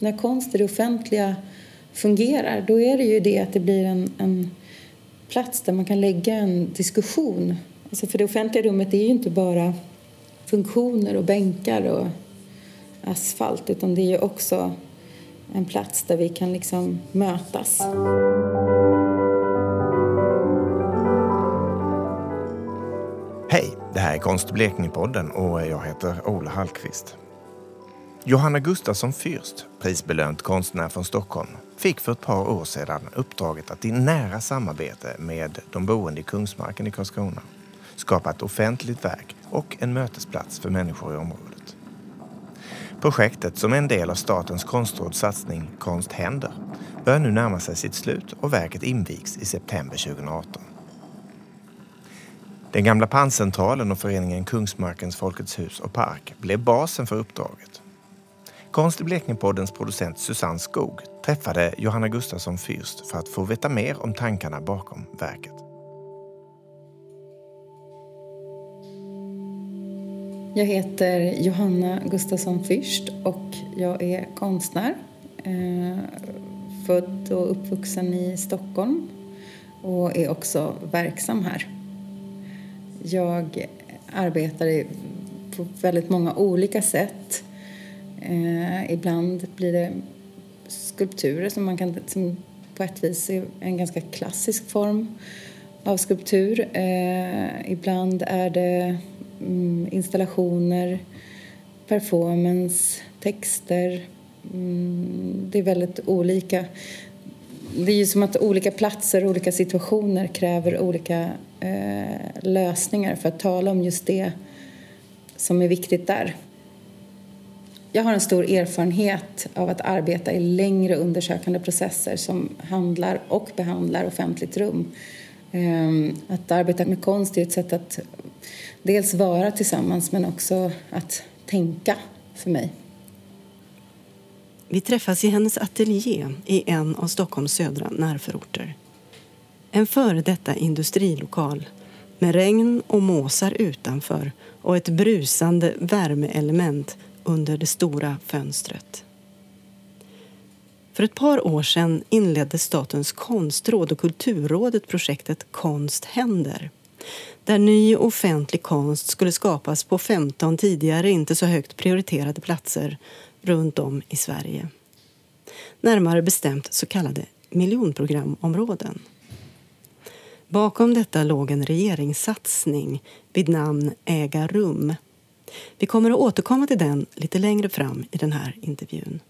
när konst i det offentliga fungerar då är det ju det att det blir en, en plats där man kan lägga en diskussion. Alltså för det offentliga rummet är ju inte bara funktioner och bänkar och asfalt utan det är ju också en plats där vi kan liksom mötas. Hej, det här är Konst Blekinge-podden och jag heter Ola Hallqvist. Johanna Gustafsson Fürst, prisbelönt konstnär från Stockholm, fick för ett par år sedan uppdraget att i nära samarbete med de boende i Kungsmarken i Karlskrona skapa ett offentligt verk och en mötesplats för människor i området. Projektet, som är en del av Statens konstråds satsning Konst händer, börjar nu närma sig sitt slut och verket invigs i september 2018. Den gamla panncentralen och föreningen Kungsmarkens Folkets hus och park blev basen för uppdraget. Konst i Blekingepoddens producent Susanne Skog träffade Johanna Gustafsson Fürst för att få veta mer om tankarna bakom verket. Jag heter Johanna Gustafsson Fürst och jag är konstnär. Eh, född och uppvuxen i Stockholm och är också verksam här. Jag arbetar på väldigt många olika sätt. Eh, ibland blir det skulpturer som man kan som på ett vis är en ganska klassisk form av skulptur. Eh, ibland är det mm, installationer, performance, texter. Mm, det är väldigt olika. Det är ju som att olika platser och olika situationer kräver olika eh, lösningar för att tala om just det som är viktigt där. Jag har en stor erfarenhet av att arbeta i längre undersökande processer som handlar och behandlar offentligt rum. Ehm, att arbeta med konst är ett sätt att dels vara tillsammans men också att tänka för mig. Vi träffas i hennes ateljé i en av Stockholms södra närförorter. En före detta industrilokal med regn och måsar utanför och ett brusande värmeelement under det stora fönstret. För ett par år sedan inledde Statens konstråd och Kulturrådet projektet Konst händer där ny offentlig konst skulle skapas på 15 tidigare inte så högt prioriterade platser runt om i Sverige. Närmare bestämt så kallade miljonprogramområden. Bakom detta låg en regeringssatsning vid namn Äga rum. Vi kommer att återkomma till den lite längre fram i den här intervjun.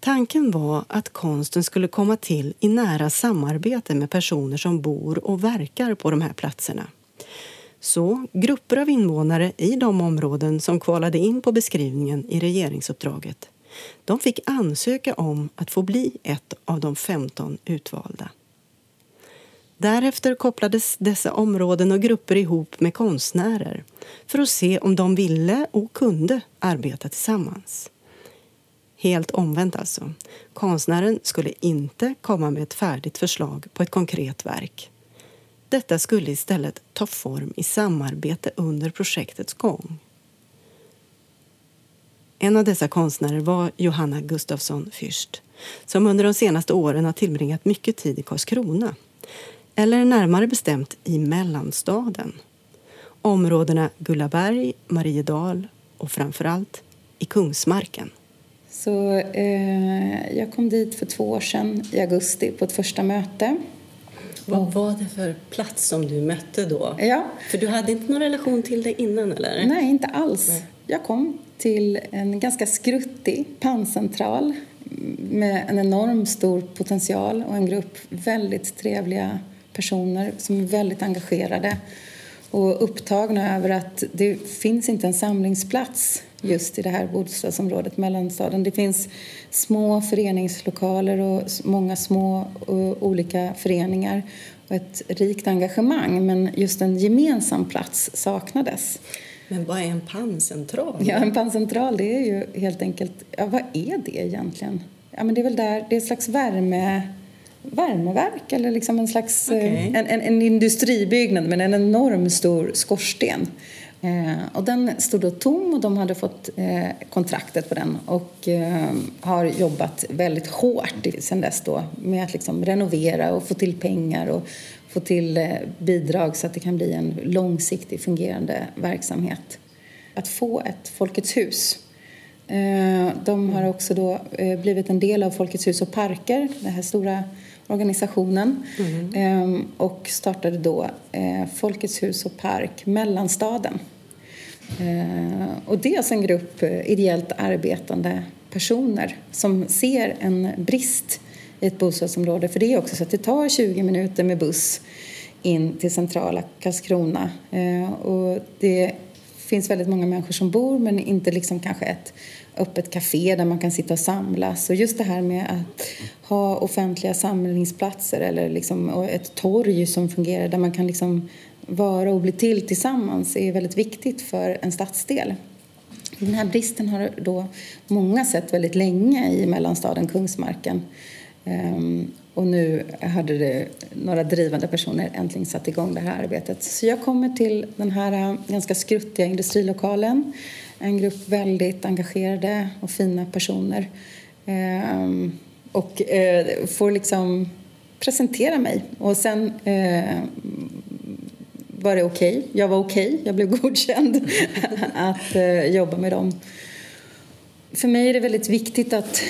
Tanken var att konsten skulle komma till i nära samarbete med personer som bor och verkar på de här platserna. Så grupper av invånare i de områden som kvalade in på beskrivningen i regeringsuppdraget de fick ansöka om att få bli ett av de 15 utvalda. Därefter kopplades dessa områden och grupper ihop med konstnärer för att se om de ville och kunde arbeta tillsammans. Helt omvänt alltså. Konstnären skulle inte komma med ett färdigt förslag på ett konkret verk. Detta skulle istället ta form i samarbete under projektets gång. En av dessa konstnärer var Johanna Gustafsson Fürst som under de senaste åren har tillbringat mycket tid i Karlskrona eller närmare bestämt i mellanstaden. Områdena Gullaberg, Mariedal och framförallt i Kungsmarken. Så eh, jag kom dit för två år sedan i augusti på ett första möte. Vad var det för plats som du mötte då? Ja. För du hade inte någon relation till det innan eller? Nej, inte alls. Nej. Jag kom till en ganska skruttig panncentral med en enorm stor potential och en grupp väldigt trevliga personer som är väldigt engagerade och upptagna över att det finns inte en samlingsplats just i det här bostadsområdet, mellanstaden. Det finns små föreningslokaler och många små och olika föreningar och ett rikt engagemang men just en gemensam plats saknades. Men vad är en panncentral? Ja, en panncentral det är ju helt enkelt, ja vad är det egentligen? Ja men det är väl där, det är ett slags värme värmeverk eller liksom en slags okay. en, en, en, industribyggnad med en enorm stor skorsten. Eh, och den stod då tom och de hade fått eh, kontraktet på den och eh, har jobbat väldigt hårt sedan dess då med att liksom renovera och få till pengar och få till eh, bidrag så att det kan bli en långsiktig fungerande verksamhet. Att få ett Folkets hus eh, de har också då eh, blivit en del av Folkets hus och parker, den här stora organisationen. Mm. Och startade då Folkets hus och park Mellanstaden. Och det är alltså en grupp ideellt arbetande personer som ser en brist i ett bostadsområde. För det är också så att det tar 20 minuter med buss in till centrala Karlskrona. Eh, och det finns väldigt många människor som bor men inte liksom kanske ett öppet café där man kan sitta och samlas. Och just det här med att ha offentliga samlingsplatser eller liksom ett torg som fungerar där man kan liksom vara och bli till tillsammans är väldigt viktigt för en stadsdel. Den här bristen har då många sett väldigt länge i mellanstaden Kungsmarken. Um, och nu hade det, några drivande personer äntligen satt igång det här arbetet. Så jag kommer till den här äh, ganska skruttiga industrilokalen. En grupp väldigt engagerade och fina personer. Um, och eh, får liksom presentera mig. Och sen eh, var det okej. Okay. Jag var okej. Okay. Jag blev godkänd att eh, jobba med dem. För mig är det väldigt viktigt att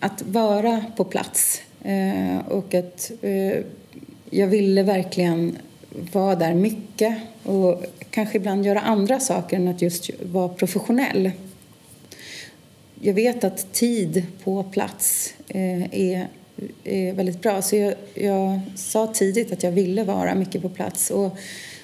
att vara på plats. Eh, och att eh, jag ville verkligen vara där mycket och kanske ibland göra andra saker än att just vara professionell. Jag vet att tid på plats eh, är, är väldigt bra. Så jag, jag, sa tidigt att jag ville vara mycket på plats. Och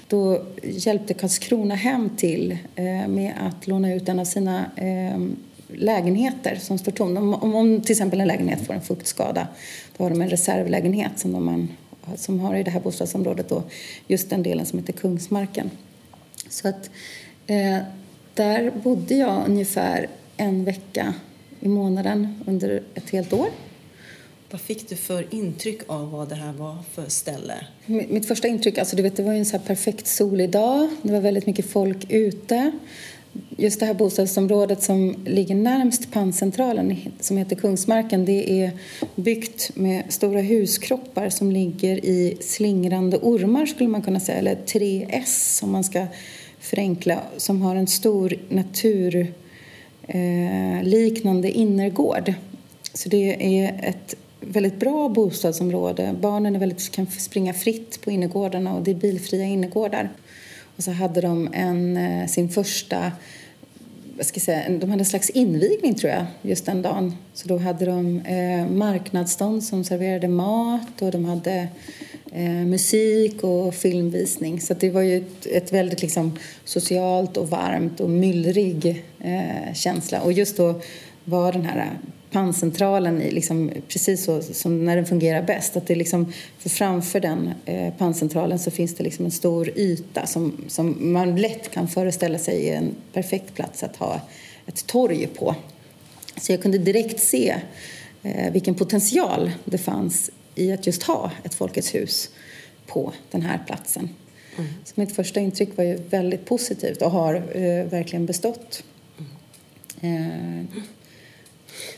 då hjälpte Karlskrona hem till eh, med att låna ut en av sina eh, lägenheter som står tom. Om, om, om, till exempel en lägenhet får en fuktskada då har de en reservlägenhet som, de man, som har i det här bostadsområdet då, just den delen som heter Kungsmarken. Så att eh, där bodde jag ungefär en vecka i månaden under ett helt år. Vad fick du för intryck av vad det här var för ställe? Mitt första intryck, alltså du vet, det var en så perfekt solig dag. Det var väldigt mycket folk ute just det här bostadsområdet som ligger närmst panncentralen som heter Kungsmarken det är byggt med stora huskroppar som ligger i slingrande ormar skulle man kunna säga, eller 3S om man ska förenkla, som har en stor naturliknande eh, innergård. Så det är ett väldigt bra bostadsområde. Barnen är väldigt, kan springa fritt på innergårdarna och det är bilfria innergårdar. Och så hade de en, eh, sin första vad ska jag säga, de hade en slags invigning tror jag just den dagen. Så då hade de eh, marknadsstånd som serverade mat och de hade eh, musik och filmvisning. Så det var ju ett, ett väldigt liksom, socialt och varmt och myllrig eh, känsla. Och just då var den här panncentralen liksom, precis så som när den fungerar bäst. Att det liksom, för framför den eh, panncentralen så finns det liksom en stor yta som, som man lätt kan föreställa sig är en perfekt plats att ha ett torg på. Så jag kunde direkt se eh, vilken potential det fanns i att just ha ett Folkets hus på den här platsen. Mm. Så mitt första intryck var ju väldigt positivt och har eh, verkligen bestått. Mm.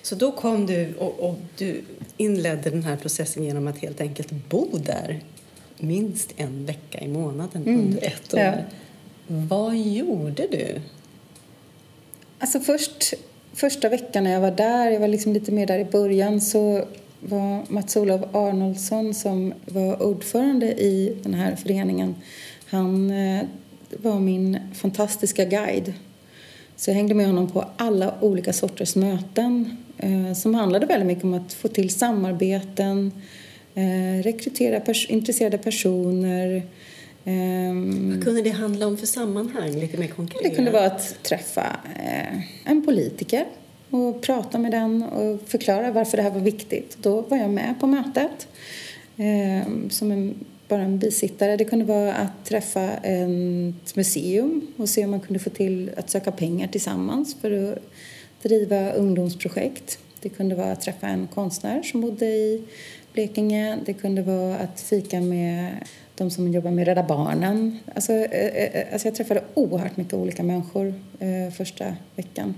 Så då kom du och, och, du inledde den här processen genom att helt enkelt bo där minst en vecka i månaden mm. under ett år. Ja. Vad gjorde du? Alltså först, första veckan när jag var där, jag var liksom lite mer där i början, så var Mats-Olof Arnoldsson som var ordförande i den här föreningen, han eh, var min fantastiska guide så jag hängde med honom på alla olika sorters möten eh, som handlade väldigt mycket om att få till samarbeten, eh, rekrytera pers intresserade personer. Eh, Vad kunde det handla om för sammanhang, lite mer konkret? Det kunde vara att träffa eh, en politiker och prata med den och förklara varför det här var viktigt. Då var jag med på mötet eh, som en bara en bisittare. Det kunde vara att träffa ett museum och se om man kunde få till att söka pengar tillsammans för att driva ungdomsprojekt. Det kunde vara att träffa en konstnär som bodde i Blekinge. Det kunde vara att fika med de som jobbar med Rädda Barnen. Alltså, eh, eh, eh, alltså jag träffade oerhört mycket olika människor första veckan.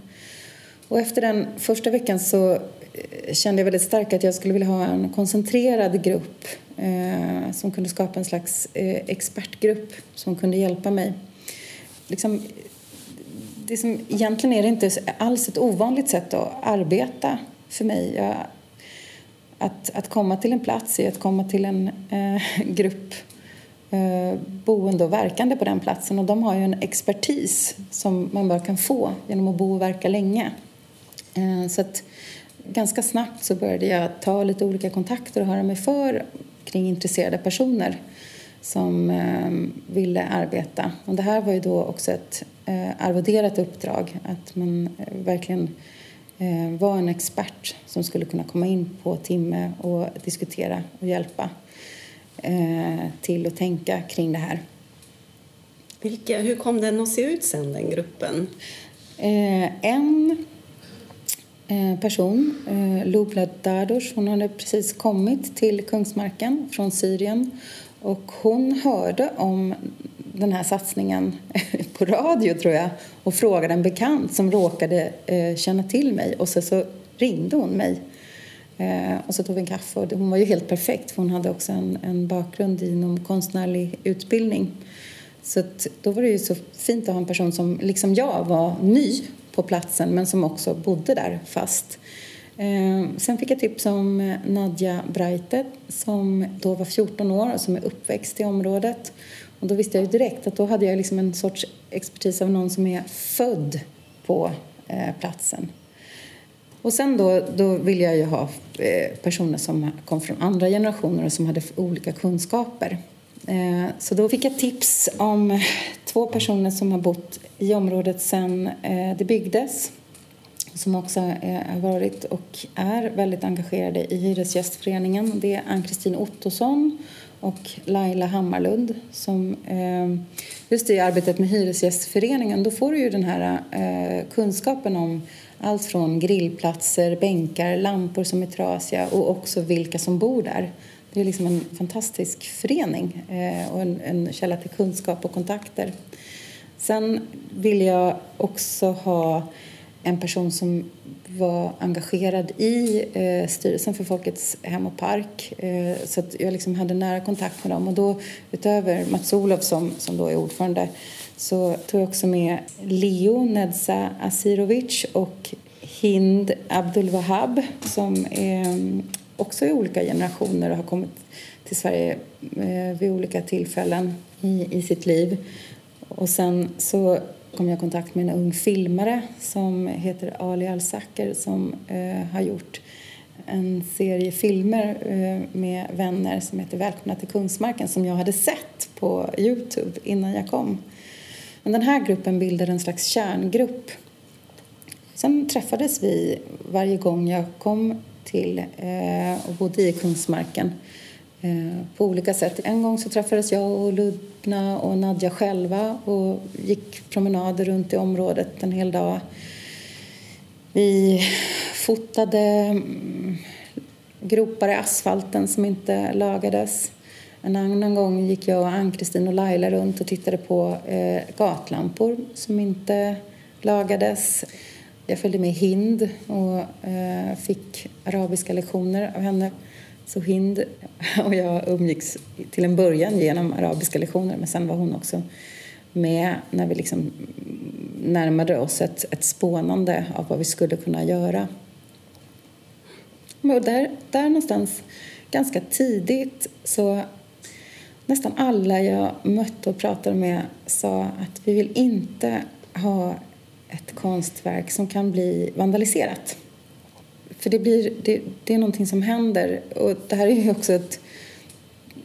Och efter den första veckan så eh, kände jag väldigt starkt att jag skulle vilja ha en koncentrerad grupp eh, som kunde skapa en slags eh, expertgrupp som kunde hjälpa mig. Liksom, det som, egentligen är det inte alls ett ovanligt sätt att arbeta för mig. Jag, att, att komma till en plats är att komma till en eh, grupp eh, boende och verkande på den platsen och de har ju en expertis som man bara kan få genom att bo och verka länge. Eh, så att ganska snabbt så började jag ta lite olika kontakter och höra mig för kring intresserade personer som eh, ville arbeta. Och det här var ju då också ett eh, arvoderat uppdrag, att man eh, verkligen var en expert som skulle kunna komma in på timme och diskutera och hjälpa till att tänka kring det här. Vilka, hur kom den att se ut sen, den gruppen? En Eh, person, eh, Lubla Dardosh. Hon hade precis kommit till Kungsmarken från Syrien och hon hörde om den här satsningen på radio, tror jag och frågade en bekant som råkade eh, känna till mig. Och så, så ringde hon mig. Eh, och så tog vi en kaffe. Och hon var ju helt perfekt, för hon hade också en, en bakgrund inom konstnärlig utbildning. Så då var det ju så fint att ha en person som, liksom jag, var ny på platsen men som också bodde där fast. Eh, sen fick jag tips om eh, Nadja Breite som då var 14 år och som är uppväxt i området. Och då visste jag ju direkt att då hade jag liksom en sorts expertis av någon som är född på eh, platsen. Och sen då, då ville jag ju ha personer som kom från andra generationer och som hade olika kunskaper. Eh, så då fick jag tips om två personer som har bott i området sedan eh, det byggdes som också eh, har varit och är väldigt engagerade i Hyresgästföreningen. Det är Ann-Kristin Ottosson och Laila Hammarlund som just i arbetet med Hyresgästföreningen då får du ju den här kunskapen om allt från grillplatser, bänkar, lampor som är trasiga och också vilka som bor där. Det är liksom en fantastisk förening eh, och en, en källa till kunskap och kontakter. Sen ville jag också ha en person som var engagerad i eh, styrelsen för Folkets hem och park. Eh, så att jag liksom hade nära kontakt med dem. Och då, utöver Mats Olof som, som då är ordförande så tog jag också med Leo Nedsa Asirovic och Hind Abdul Wahab som är mm, också i olika generationer och har kommit till Sverige eh, vid olika tillfällen i, i sitt liv. Och sen så kom jag i kontakt med en ung filmare som heter Ali Alsaker som eh, har gjort en serie filmer eh, med vänner som heter Välkomna till Kungsmarken som jag hade sett på Youtube innan jag kom. Men den här gruppen bildade en slags kärngrupp. Sen träffades vi varje gång jag kom till eh, och bodde i Kungsmarken eh, på olika sätt. En gång så träffades jag och Ludna och Nadja själva och gick promenader runt i området en hel dag. Vi fotade mm, gropar i asfalten som inte lagades. En annan gång gick jag, Ann-Kristin och Laila runt och tittade på eh, gatlampor som inte lagades. Jag följde med Hind och eh, fick arabiska lektioner av henne. Så Hind och jag umgicks till en början genom arabiska lektioner men sen var hon också med när vi liksom närmade oss ett, ett spånande av vad vi skulle kunna göra. Och där, där någonstans, ganska tidigt, så nästan alla jag mötte och pratade med sa att vi vill inte ha ett konstverk som kan bli vandaliserat. För det, blir, det, det är någonting som händer. Och det här är ju också ett,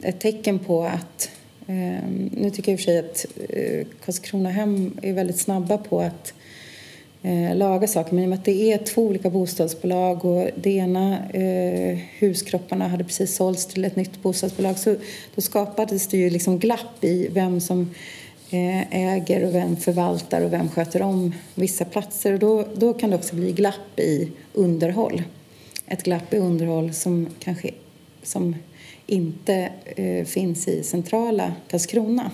ett tecken på att... Eh, nu tycker jag i och för sig att eh, Karlskronahem är väldigt snabba på att eh, laga saker. Men i och med att det är två olika bostadsbolag och det ena eh, huskropparna hade precis sålts till ett nytt bostadsbolag så då skapades det ju liksom glapp i vem som Eh, Eh, äger och vem förvaltar och vem sköter om vissa platser. Och då, då kan det också bli glapp i underhåll. Ett glapp i underhåll som kanske som inte eh, finns i centrala Karlskrona.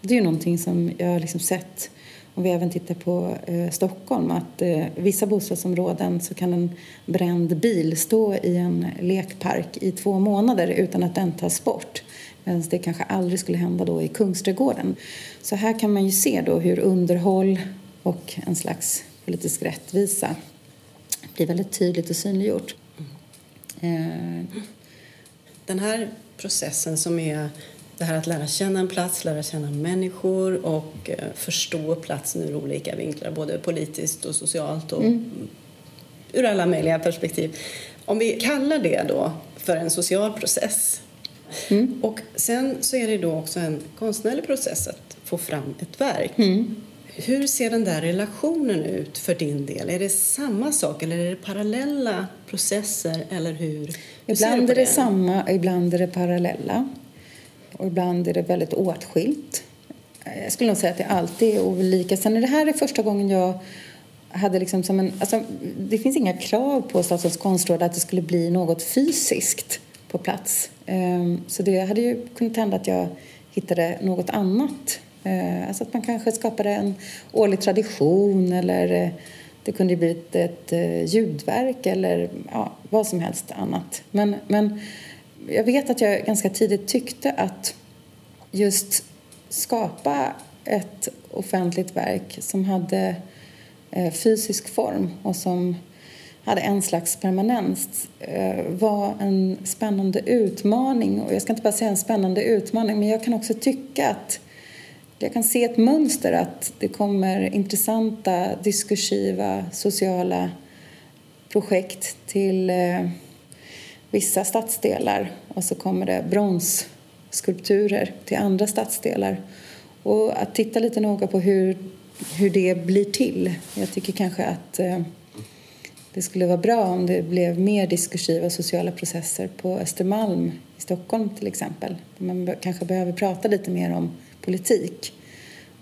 Och det är ju någonting som jag har liksom sett om vi även tittar på eh, Stockholm, att eh, vissa bostadsområden så kan en bränd bil stå i en lekpark i två månader utan att den tas bort. Medan det kanske aldrig skulle hända då i Kungsträdgården. Så här kan man ju se då hur underhåll och en slags politisk rättvisa blir väldigt tydligt och synliggjort. Mm. Den här processen som är det här att lära känna en plats, lära känna människor och eh, förstå platsen ur olika vinklar, både politiskt och socialt och mm. ur alla möjliga perspektiv. Om vi kallar det då för en social process mm. och sen så är det då också en konstnärlig process att få fram ett verk. Mm. Hur ser den där relationen ut för din del? Är det samma sak eller är det parallella processer eller hur? hur ibland är det samma, ibland är det parallella och ibland är det väldigt åtskilt. Jag skulle nog säga att det alltid är olika. Sen är det här är första gången jag hade liksom som en... Alltså, det finns inga krav på Statens konstråd att det skulle bli något fysiskt på plats. Ehm, så det hade ju kunnat hända att jag hittade något annat. Ehm, alltså att man kanske skapade en årlig tradition eller eh, det kunde blivit ett eh, ljudverk eller ja, vad som helst annat. Men, men jag vet att jag ganska tidigt tyckte att just skapa ett offentligt verk som hade eh, fysisk form och som hade en slags permanens eh, var en spännande utmaning. Och jag ska inte bara säga en spännande utmaning, men jag kan också tycka att jag kan se ett mönster att det kommer intressanta, diskursiva, sociala projekt till eh, vissa stadsdelar och så kommer det bronsskulpturer till andra stadsdelar. Och att titta lite noga på hur, hur det blir till. Jag tycker kanske att eh, det skulle vara bra om det blev mer diskursiva sociala processer på Östermalm i Stockholm till exempel. Man kanske behöver prata lite mer om politik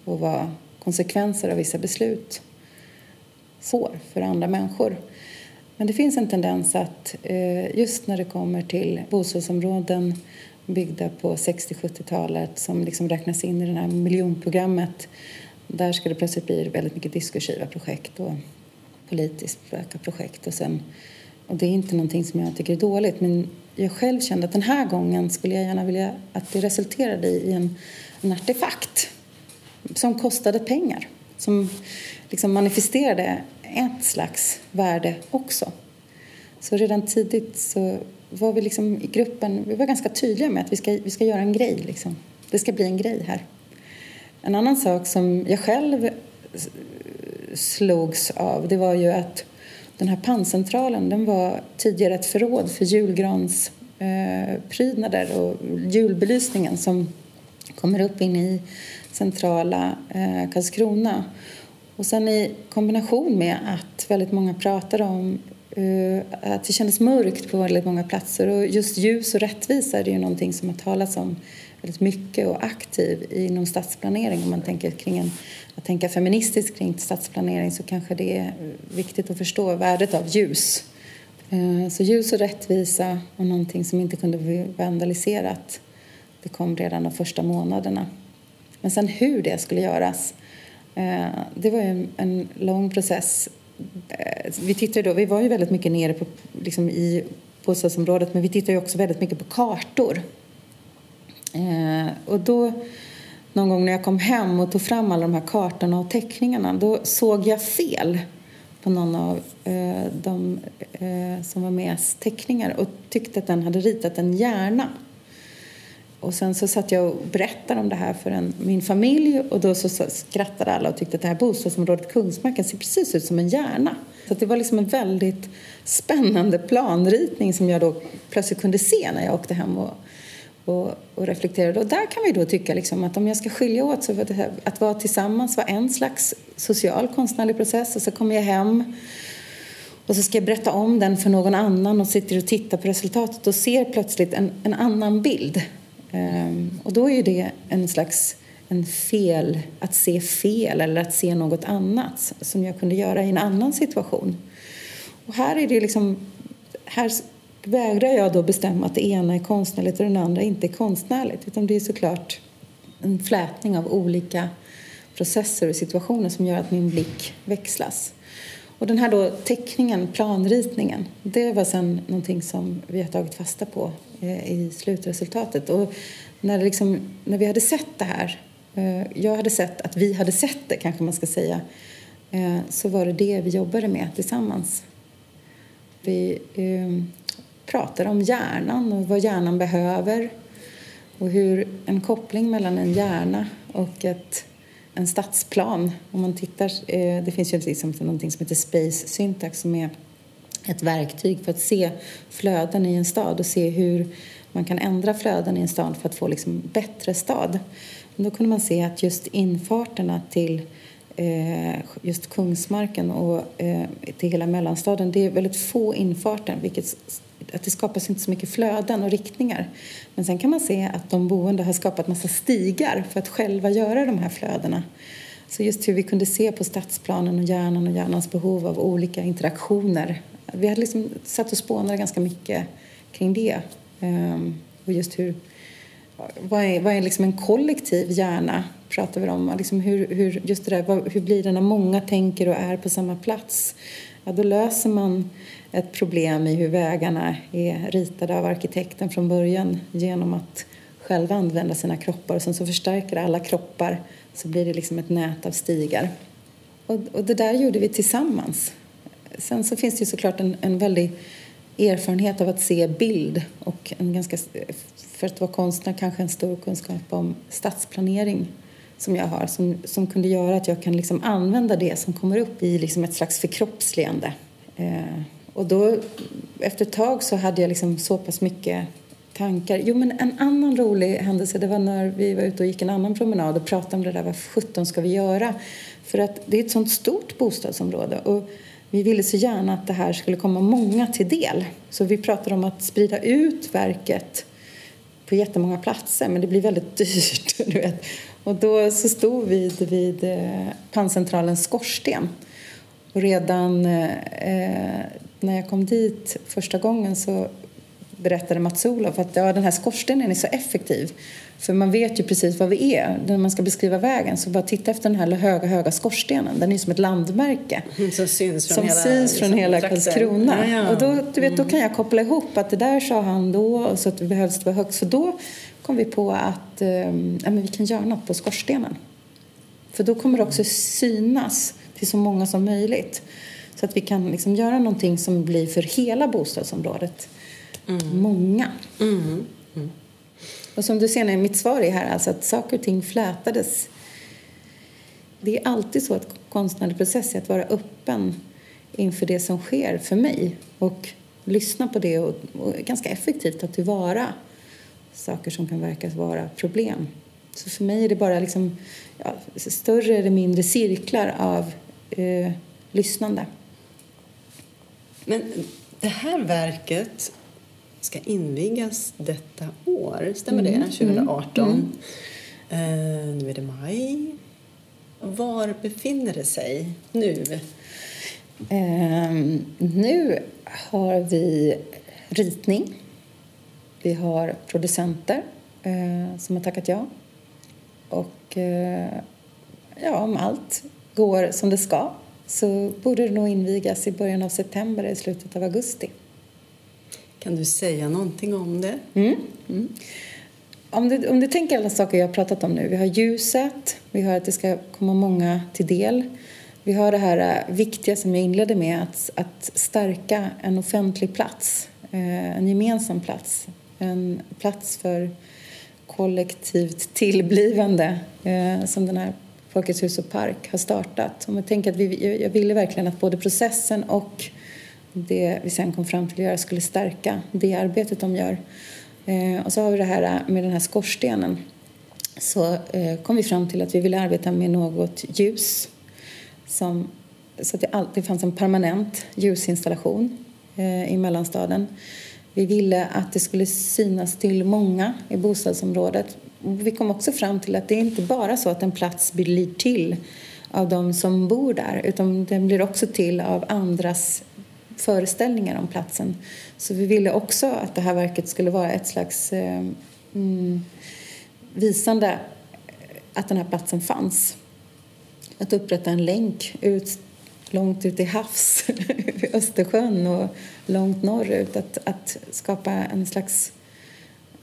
och vad konsekvenser av vissa beslut får för andra människor. Men det finns en tendens att eh, just när det kommer till bostadsområden byggda på 60-70-talet som liksom räknas in i det här miljonprogrammet där ska det plötsligt bli väldigt mycket diskursiva projekt och politiska projekt. Och, sen, och det är inte någonting som jag tycker är dåligt men jag själv kände att den här gången skulle jag gärna vilja att det resulterade i en, en artefakt som kostade pengar. Som liksom manifesterade ett slags värde också. Så redan tidigt så var vi liksom i gruppen vi var ganska tydliga med att vi ska, vi ska göra en grej. Liksom. Det ska bli en grej här. En annan sak som jag själv slogs av det var ju att den här panncentralen den var tidigare ett förråd för julgransprydnader eh, och julbelysningen som kommer upp in i centrala eh, Karlskrona. Och sen i kombination med att väldigt många pratade om eh, att det kändes mörkt på väldigt många platser och just ljus och rättvisa är det ju någonting som har talats om väldigt mycket och aktiv inom stadsplanering. Om man tänker kring en, att tänka feministiskt kring stadsplanering så kanske det är viktigt att förstå värdet av ljus. Eh, så ljus och rättvisa och någonting som inte kunde bli vandaliserat det kom redan de första månaderna. Men sen hur det skulle göras eh, det var en, en lång process. Eh, vi, tittade då, vi var ju väldigt mycket nere på, liksom i bostadsområdet men vi tittade också väldigt mycket på kartor. Och då, någon gång när jag kom hem och tog fram alla de här kartorna och teckningarna då såg jag fel på någon av eh, de eh, som var med teckningar och tyckte att den hade ritat en hjärna. Och sen så satt jag och berättade om det här för en, min familj och då så skrattade alla och tyckte att det här bostadsområdet Kungsmarken ser precis ut som en hjärna. Så det var liksom en väldigt spännande planritning som jag då plötsligt kunde se när jag åkte hem och, och, och reflekterade. Och där kan vi då tycka liksom att om jag ska skilja åt så var det här, att vara tillsammans var en slags social konstnärlig process och så kommer jag hem och så ska jag berätta om den för någon annan och sitter och tittar på resultatet och ser plötsligt en, en annan bild Ehm, och då är ju det en slags en fel, att se fel eller att se något annat som jag kunde göra i en annan situation. Och här är det liksom, här vägrar jag då bestämma att det ena är konstnärligt och det andra inte är konstnärligt. Utan det är såklart en flätning av olika processer och situationer som gör att min blick växlas. Och den här då teckningen, planritningen, det var sen någonting som vi har tagit fasta på eh, i slutresultatet. Och när, liksom, när vi hade sett det här, eh, jag hade sett att vi hade sett det kanske man ska säga, eh, så var det det vi jobbade med tillsammans. Vi pratar om hjärnan och vad hjärnan behöver och hur en koppling mellan en hjärna och ett en stadsplan. Om man tittar, eh, det finns ju liksom någonting som heter Space Syntax som är ett verktyg för att se flöden i en stad och se hur man kan ändra flöden i en stad för att få liksom bättre stad. då kunde man se att just infarterna till eh, just Kungsmarken och eh, till hela mellanstaden, det är väldigt få infarter vilket att det skapas inte så mycket flöden och riktningar. Men sen kan man se att de boende har skapat massa stigar för att själva göra de här flödena. Så just hur vi kunde se på stadsplanen och hjärnan och hjärnans behov av olika interaktioner. Vi hade liksom satt och spånade ganska mycket kring det. Ehm, och just hur, vad är, vad är liksom en kollektiv hjärna? pratar vi om. Liksom hur, hur, just det där, hur blir det när många tänker och är på samma plats? Ja, då löser man ett problem i hur vägarna är ritade av arkitekten från början genom att själva använda sina kroppar och sen så förstärker alla kroppar så blir det liksom ett nät av stigar. Och, och det där gjorde vi tillsammans. Sen så finns det ju såklart en, en väldig erfarenhet av att se bild och en ganska, för att vara konstnär kanske en stor kunskap om stadsplanering som jag har som, som kunde göra att jag kan liksom använda det som kommer upp i liksom ett slags förkroppsligande. Eh, och då, efter ett tag så hade jag liksom så pass mycket tankar. Jo, men en annan rolig händelse det var när vi var ute och gick en annan promenad och pratade om det där. Vad sjutton ska vi göra? För att det är ett sånt stort bostadsområde och vi ville så gärna att det här skulle komma många till del. Så vi pratade om att sprida ut verket på jättemånga platser men det blir väldigt dyrt. Du vet. Och då så stod vi vid, vid eh, panncentralens skorsten. Och redan eh, eh när jag kom dit första gången så berättade Mats-Olof att ja, den här skorstenen är så effektiv. För man vet ju precis vad vi är. När man ska beskriva vägen så bara titta efter den här höga, höga skorstenen. Den är som ett landmärke. Mm, som syns från som hela, syns från liksom, hela Karlskrona. Ja, ja. Och då, du vet, då Mm. kan jag koppla ihop att det där sa han då och så att det behövs vara högt. Så då kom vi på att eh, ja, men vi kan göra något på skorstenen. För då kommer det också synas till så många som möjligt. Så att vi kan liksom göra någonting som blir för hela bostadsområdet. Många. Mm. Och som du ser i mitt svar är här alltså att saker och ting flätades. Det är alltid så att konstnärlig process är att vara öppen inför det som sker för mig och lyssna på det och, och ganska effektivt ta tillvara saker som kan verka vara problem. Så för mig är det bara liksom, ja, större eller mindre cirklar av eh, lyssnande. Men det här verket ska invigas detta år, stämmer Mm, det? 2018. Eh, nu är det maj. Var befinner det sig nu? Ehm, nu har vi ritning. Vi har producenter eh, som har tackat ja. Och eh, ja, om allt går som det ska så borde det nog invigas i början av september, i slutet av augusti. Kan du säga någonting om det? Mm. Mm. Om, du, om du tänker alla saker jag har pratat om nu. Vi har ljuset, vi har att det ska komma många till del. Vi har det här eh, viktiga som jag inledde med, att, att stärka en offentlig plats, eh, en gemensam plats. En plats för kollektivt tillblivande eh, som den här Folkets hus och park har startat. Och jag, tänker att vi, jag ville verkligen att både processen och det vi sen kom fram till att göra skulle stärka det arbetet de gör. Eh, och så har vi det här med den här skorstenen. Så eh, kom vi fram till att vi ville arbeta med något ljus. Som, så att det alltid fanns en permanent ljusinstallation eh, i mellanstaden. Vi ville att det skulle synas till många i bostadsområdet. Vi kom också fram till att det är inte bara så att en plats blir till av de som bor där utan den blir också till av andras föreställningar om platsen. Så vi ville också att det här verket skulle vara ett slags eh, mm, visande att den här platsen fanns. Att upprätta en länk ut, långt ut i havs, Östersjön och långt norrut. Att, att skapa en slags...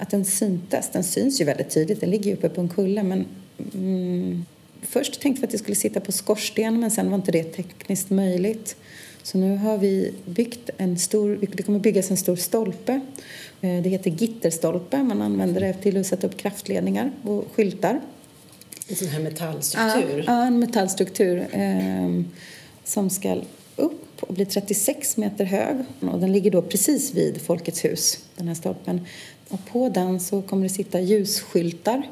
Att den syntes. Den syns ju väldigt tydligt, den ligger ju uppe på en kulle men mm, först tänkte vi att det skulle sitta på skorsten men sen var inte det tekniskt möjligt. Så nu har vi byggt en stor, det kommer byggas en stor stolpe. Eh, det heter gitterstolpe, man använder det till att sätta upp kraftledningar och skyltar. En sån här metallstruktur? Ja, en metallstruktur eh, som ska upp och bli 36 meter hög. Och den ligger då precis vid Folkets hus, den här stolpen. Och på den så kommer det sitta ljusskyltar.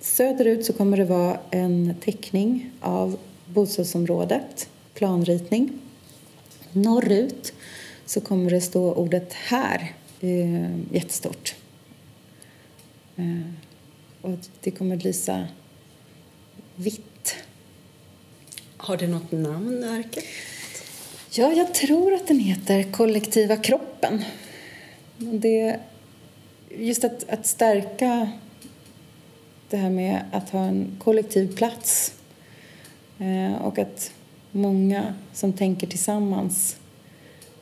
Söderut så kommer det vara en teckning av bostadsområdet, planritning. Norrut så kommer det stå ordet här eh, jättestort. Eh, och det kommer lysa vitt. Har det något namn, verket? Ja, jag tror att den heter Kollektiva kroppen. Det, just att, att stärka det här med att ha en kollektiv plats eh, och att många som tänker tillsammans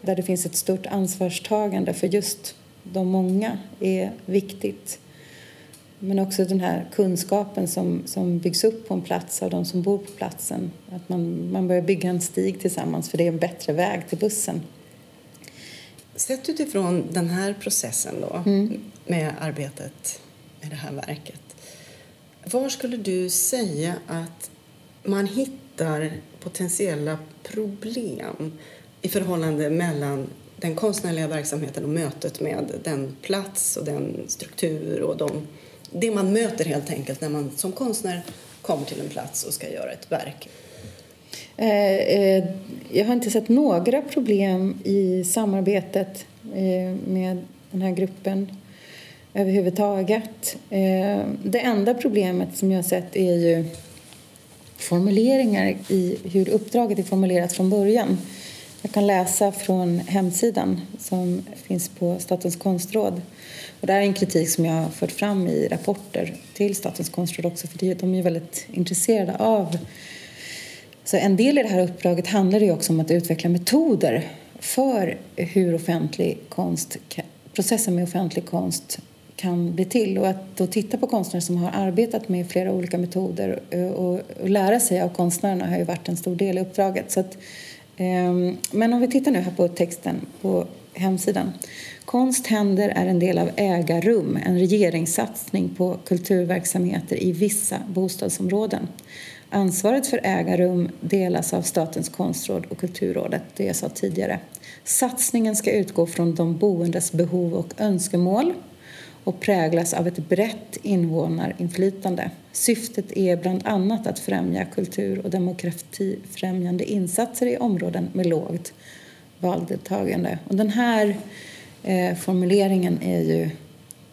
där det finns ett stort ansvarstagande för just de många är viktigt. Men också den här kunskapen som, som byggs upp på en plats av de som bor på platsen. Att man, man börjar bygga en stig tillsammans för det är en bättre väg till bussen. Sett utifrån den här processen då, mm. med arbetet med det här verket. Var skulle du säga att man hittar potentiella problem i förhållande mellan den konstnärliga verksamheten och mötet med den plats och den struktur och de, det man möter helt enkelt när man som konstnär kommer till en plats och ska göra ett verk. Eh, eh, jag har inte sett några problem i samarbetet eh, med den här gruppen överhuvudtaget. Det enda problemet som jag har sett är ju formuleringar i hur uppdraget är formulerat från början. Jag kan läsa från hemsidan som finns på Statens konstråd. Och det är en kritik som jag har fört fram i rapporter till Statens konstråd också för de är väldigt intresserade av så en del i det här uppdraget handlar ju också om att utveckla metoder för hur offentlig konst, processen med offentlig konst kan bli till och att då titta på konstnärer som har arbetat med flera olika metoder eh, och, och, lära sig av konstnärerna har ju varit en stor del i uppdraget. Så att, um, men om vi tittar nu här på texten på hemsidan. Konst händer är en del av Ägarrum, en regeringssatsning på kulturverksamheter i vissa bostadsområden. Ansvaret för ägarrum delas av Statens konstråd och Kulturrådet, det jag sa tidigare. Satsningen ska utgå från de boendes behov och önskemål och präglas av ett brett invånarinflytande. Syftet är bland annat att främja kultur och demokratifrämjande insatser i områden med lågt valdeltagande. Och den här eh, formuleringen är ju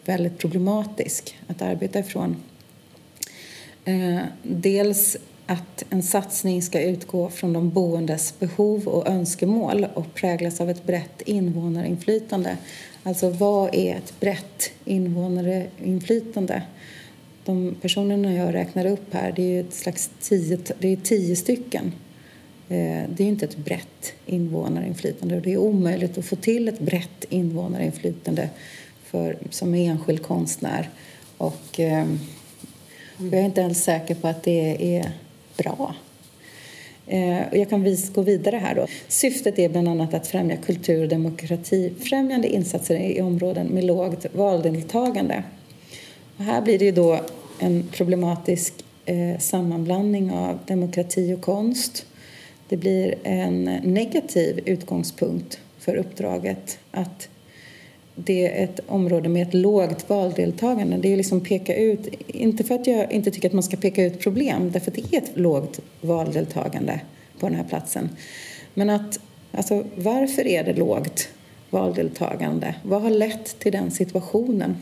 väldigt problematisk att arbeta ifrån. Eh, dels att en satsning ska utgå från de boendes behov och önskemål och präglas av ett brett invånarinflytande. Alltså vad är ett brett invånarinflytande? De personerna jag räknar upp här, det är ett slags tio, det är tio stycken. Eh, det är inte ett brett invånarinflytande och det är omöjligt att få till ett brett invånarinflytande för, som enskild konstnär. Och, eh, jag är inte ens säker på att det är bra. Eh, jag kan gå vidare här. Då. Syftet är bland annat att främja kultur och demokratifrämjande insatser i områden med lågt valdeltagande. Och här blir det då en problematisk eh, sammanblandning av demokrati och konst. Det blir en negativ utgångspunkt för uppdraget att det är ett område med ett lågt valdeltagande. Det är liksom peka ut, inte för att jag inte tycker att man ska peka ut problem, därför att det är ett lågt valdeltagande på den här platsen. Men att, alltså, varför är det lågt valdeltagande? Vad har lett till den situationen?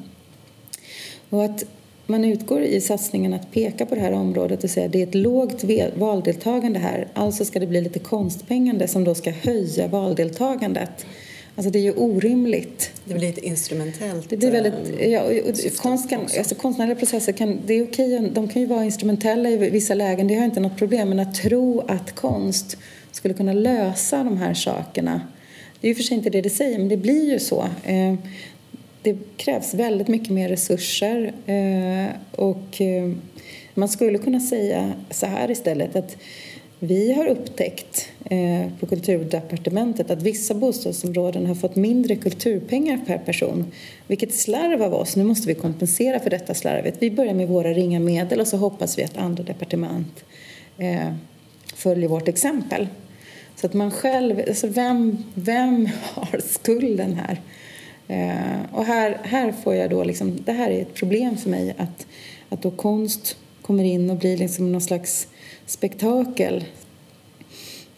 Och att man utgår i satsningen att peka på det här området och säga att det är ett lågt valdeltagande här, alltså ska det bli lite konstpengande som då ska höja valdeltagandet. Alltså det är ju orimligt. Det blir ett instrumentellt Det blir väldigt, eh, ja, konst kan, alltså konstnärliga processer kan, det är okej, de kan ju vara instrumentella i vissa lägen, det har inte något problem, men att tro att konst skulle kunna lösa de här sakerna, det är ju för sig inte det det säger, men det blir ju så. Eh, det krävs väldigt mycket mer resurser eh, och man skulle kunna säga så här istället att vi har upptäckt eh, på Kulturdepartementet att vissa bostadsområden har fått mindre kulturpengar per person. Vilket slarv av oss. Nu måste vi kompensera för detta slarvet. Vi börjar med våra ringa medel och så hoppas vi att andra departement eh, följer vårt exempel. Så att man själv, alltså vem, vem har skulden här? Eh, och här, här får jag då liksom, det här är ett problem för mig att, att då konst kommer in och blir liksom någon slags spektakel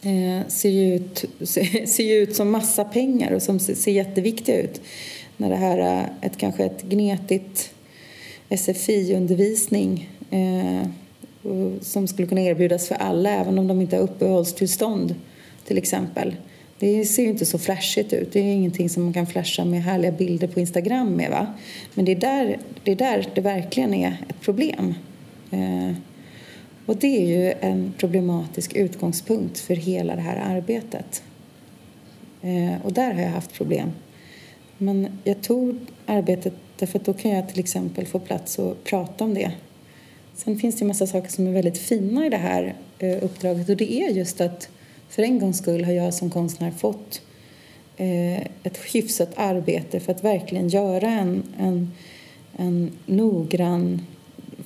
eh, ser, ju ut, ser, ju ut som massa pengar och som ser, ser jätteviktiga ut. När det här är ett, kanske ett gnetigt SFI-undervisning eh, som skulle kunna erbjudas för alla även om de inte har uppehållstillstånd till exempel. Det ser ju inte så flashigt ut. Det är ingenting som man kan flasha med härliga bilder på Instagram med. Va? Men det är där det, är där det verkligen är ett problem. Eh, och det är ju en problematisk utgångspunkt för hela det här arbetet. Eh, och där har jag haft problem. Men jag tog arbetet därför att då kan jag till exempel få plats och prata om det. Sen finns det en massa saker som är väldigt fina i det här eh, uppdraget och det är just att för en gångs skull har jag som konstnär fått ett hyfsat arbete för att verkligen göra en, en, en noggrann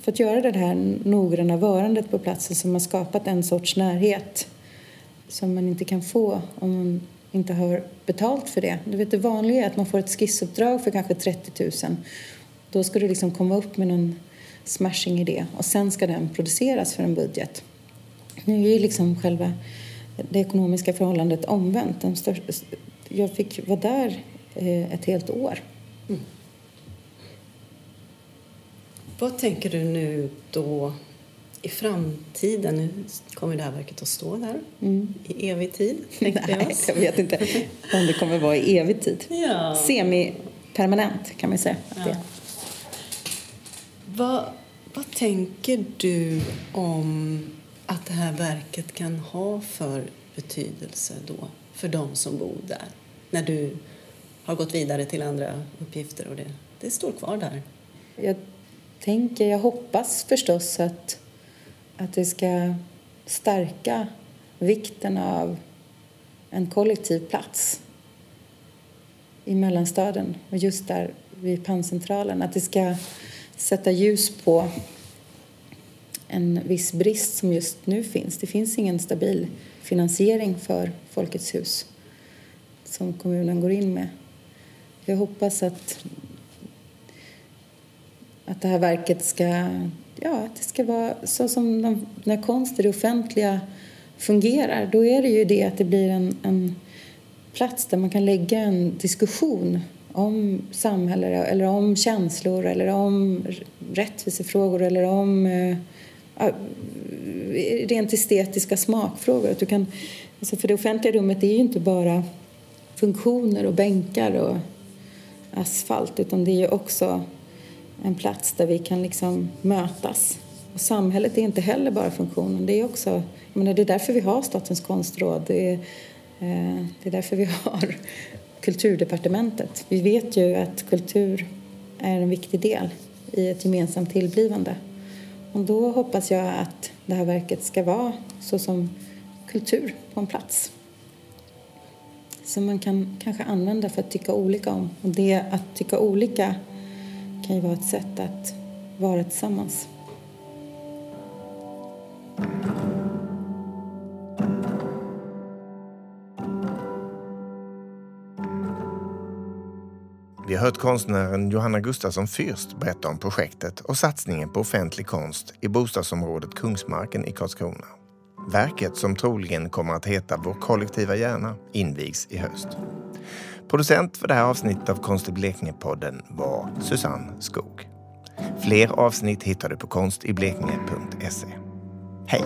för att göra det här noggranna varandet på platsen som har skapat en sorts närhet som man inte kan få om man inte har betalt för det. Du vet, det vanliga är att man får ett skissuppdrag för kanske 30 000. Då ska du liksom komma upp med någon smashing idé och sen ska den produceras för en budget. Nu är ju liksom själva det ekonomiska förhållandet omvänt. Jag fick vara där eh, ett helt år. Mm. Vad tänker du nu då i framtiden? Nu kommer det här verket att stå där mm. i evig tid. Nej, jag vet inte om det kommer vara i evig tid. Ja. Semi-permanent kan man säga. Ja. Vad, vad tänker du om att det här verket kan ha för betydelse då för de som bor där? När du har gått vidare till andra uppgifter och det, det står kvar där. Jag tänker, jag hoppas förstås att, att det ska stärka vikten av en kollektiv plats i mellanstaden och just där vid panncentralen. Att det ska sätta ljus på en viss brist som just nu finns. Det finns ingen stabil finansiering för Folkets hus som kommunen går in med. Jag hoppas att att det här verket ska, ja, att det ska vara så som de, när konst i det offentliga fungerar. Då är det ju det att det blir en, en plats där man kan lägga en diskussion om samhälle eller om känslor eller om rättvisefrågor eller om eh, rent estetiska smakfrågor. Att du kan, alltså för det offentliga rummet är ju inte bara funktioner och bänkar och asfalt utan det är ju också en plats där vi kan liksom mötas. Och samhället är inte heller bara funktionen. Det är, också, jag menar, det är därför vi har Statens konstråd. Det är, eh, det är därför vi har Kulturdepartementet. Vi vet ju att kultur är en viktig del i ett gemensamt tillblivande. Och då hoppas jag att det här verket ska vara så som kultur på en plats. Som man kan kanske använda för att tycka olika om. Och det att tycka olika kan ju vara ett sätt att vara tillsammans. Vi har hört konstnären Johanna Gustafsson Fürst berätta om projektet och satsningen på offentlig konst i bostadsområdet Kungsmarken i Karlskrona. Verket, som troligen kommer att heta Vår kollektiva hjärna, invigs i höst. Producent för det här avsnittet av Konst i Blekinge-podden var Susanne Skog. Fler avsnitt hittar du på konstiblekinge.se. Hej!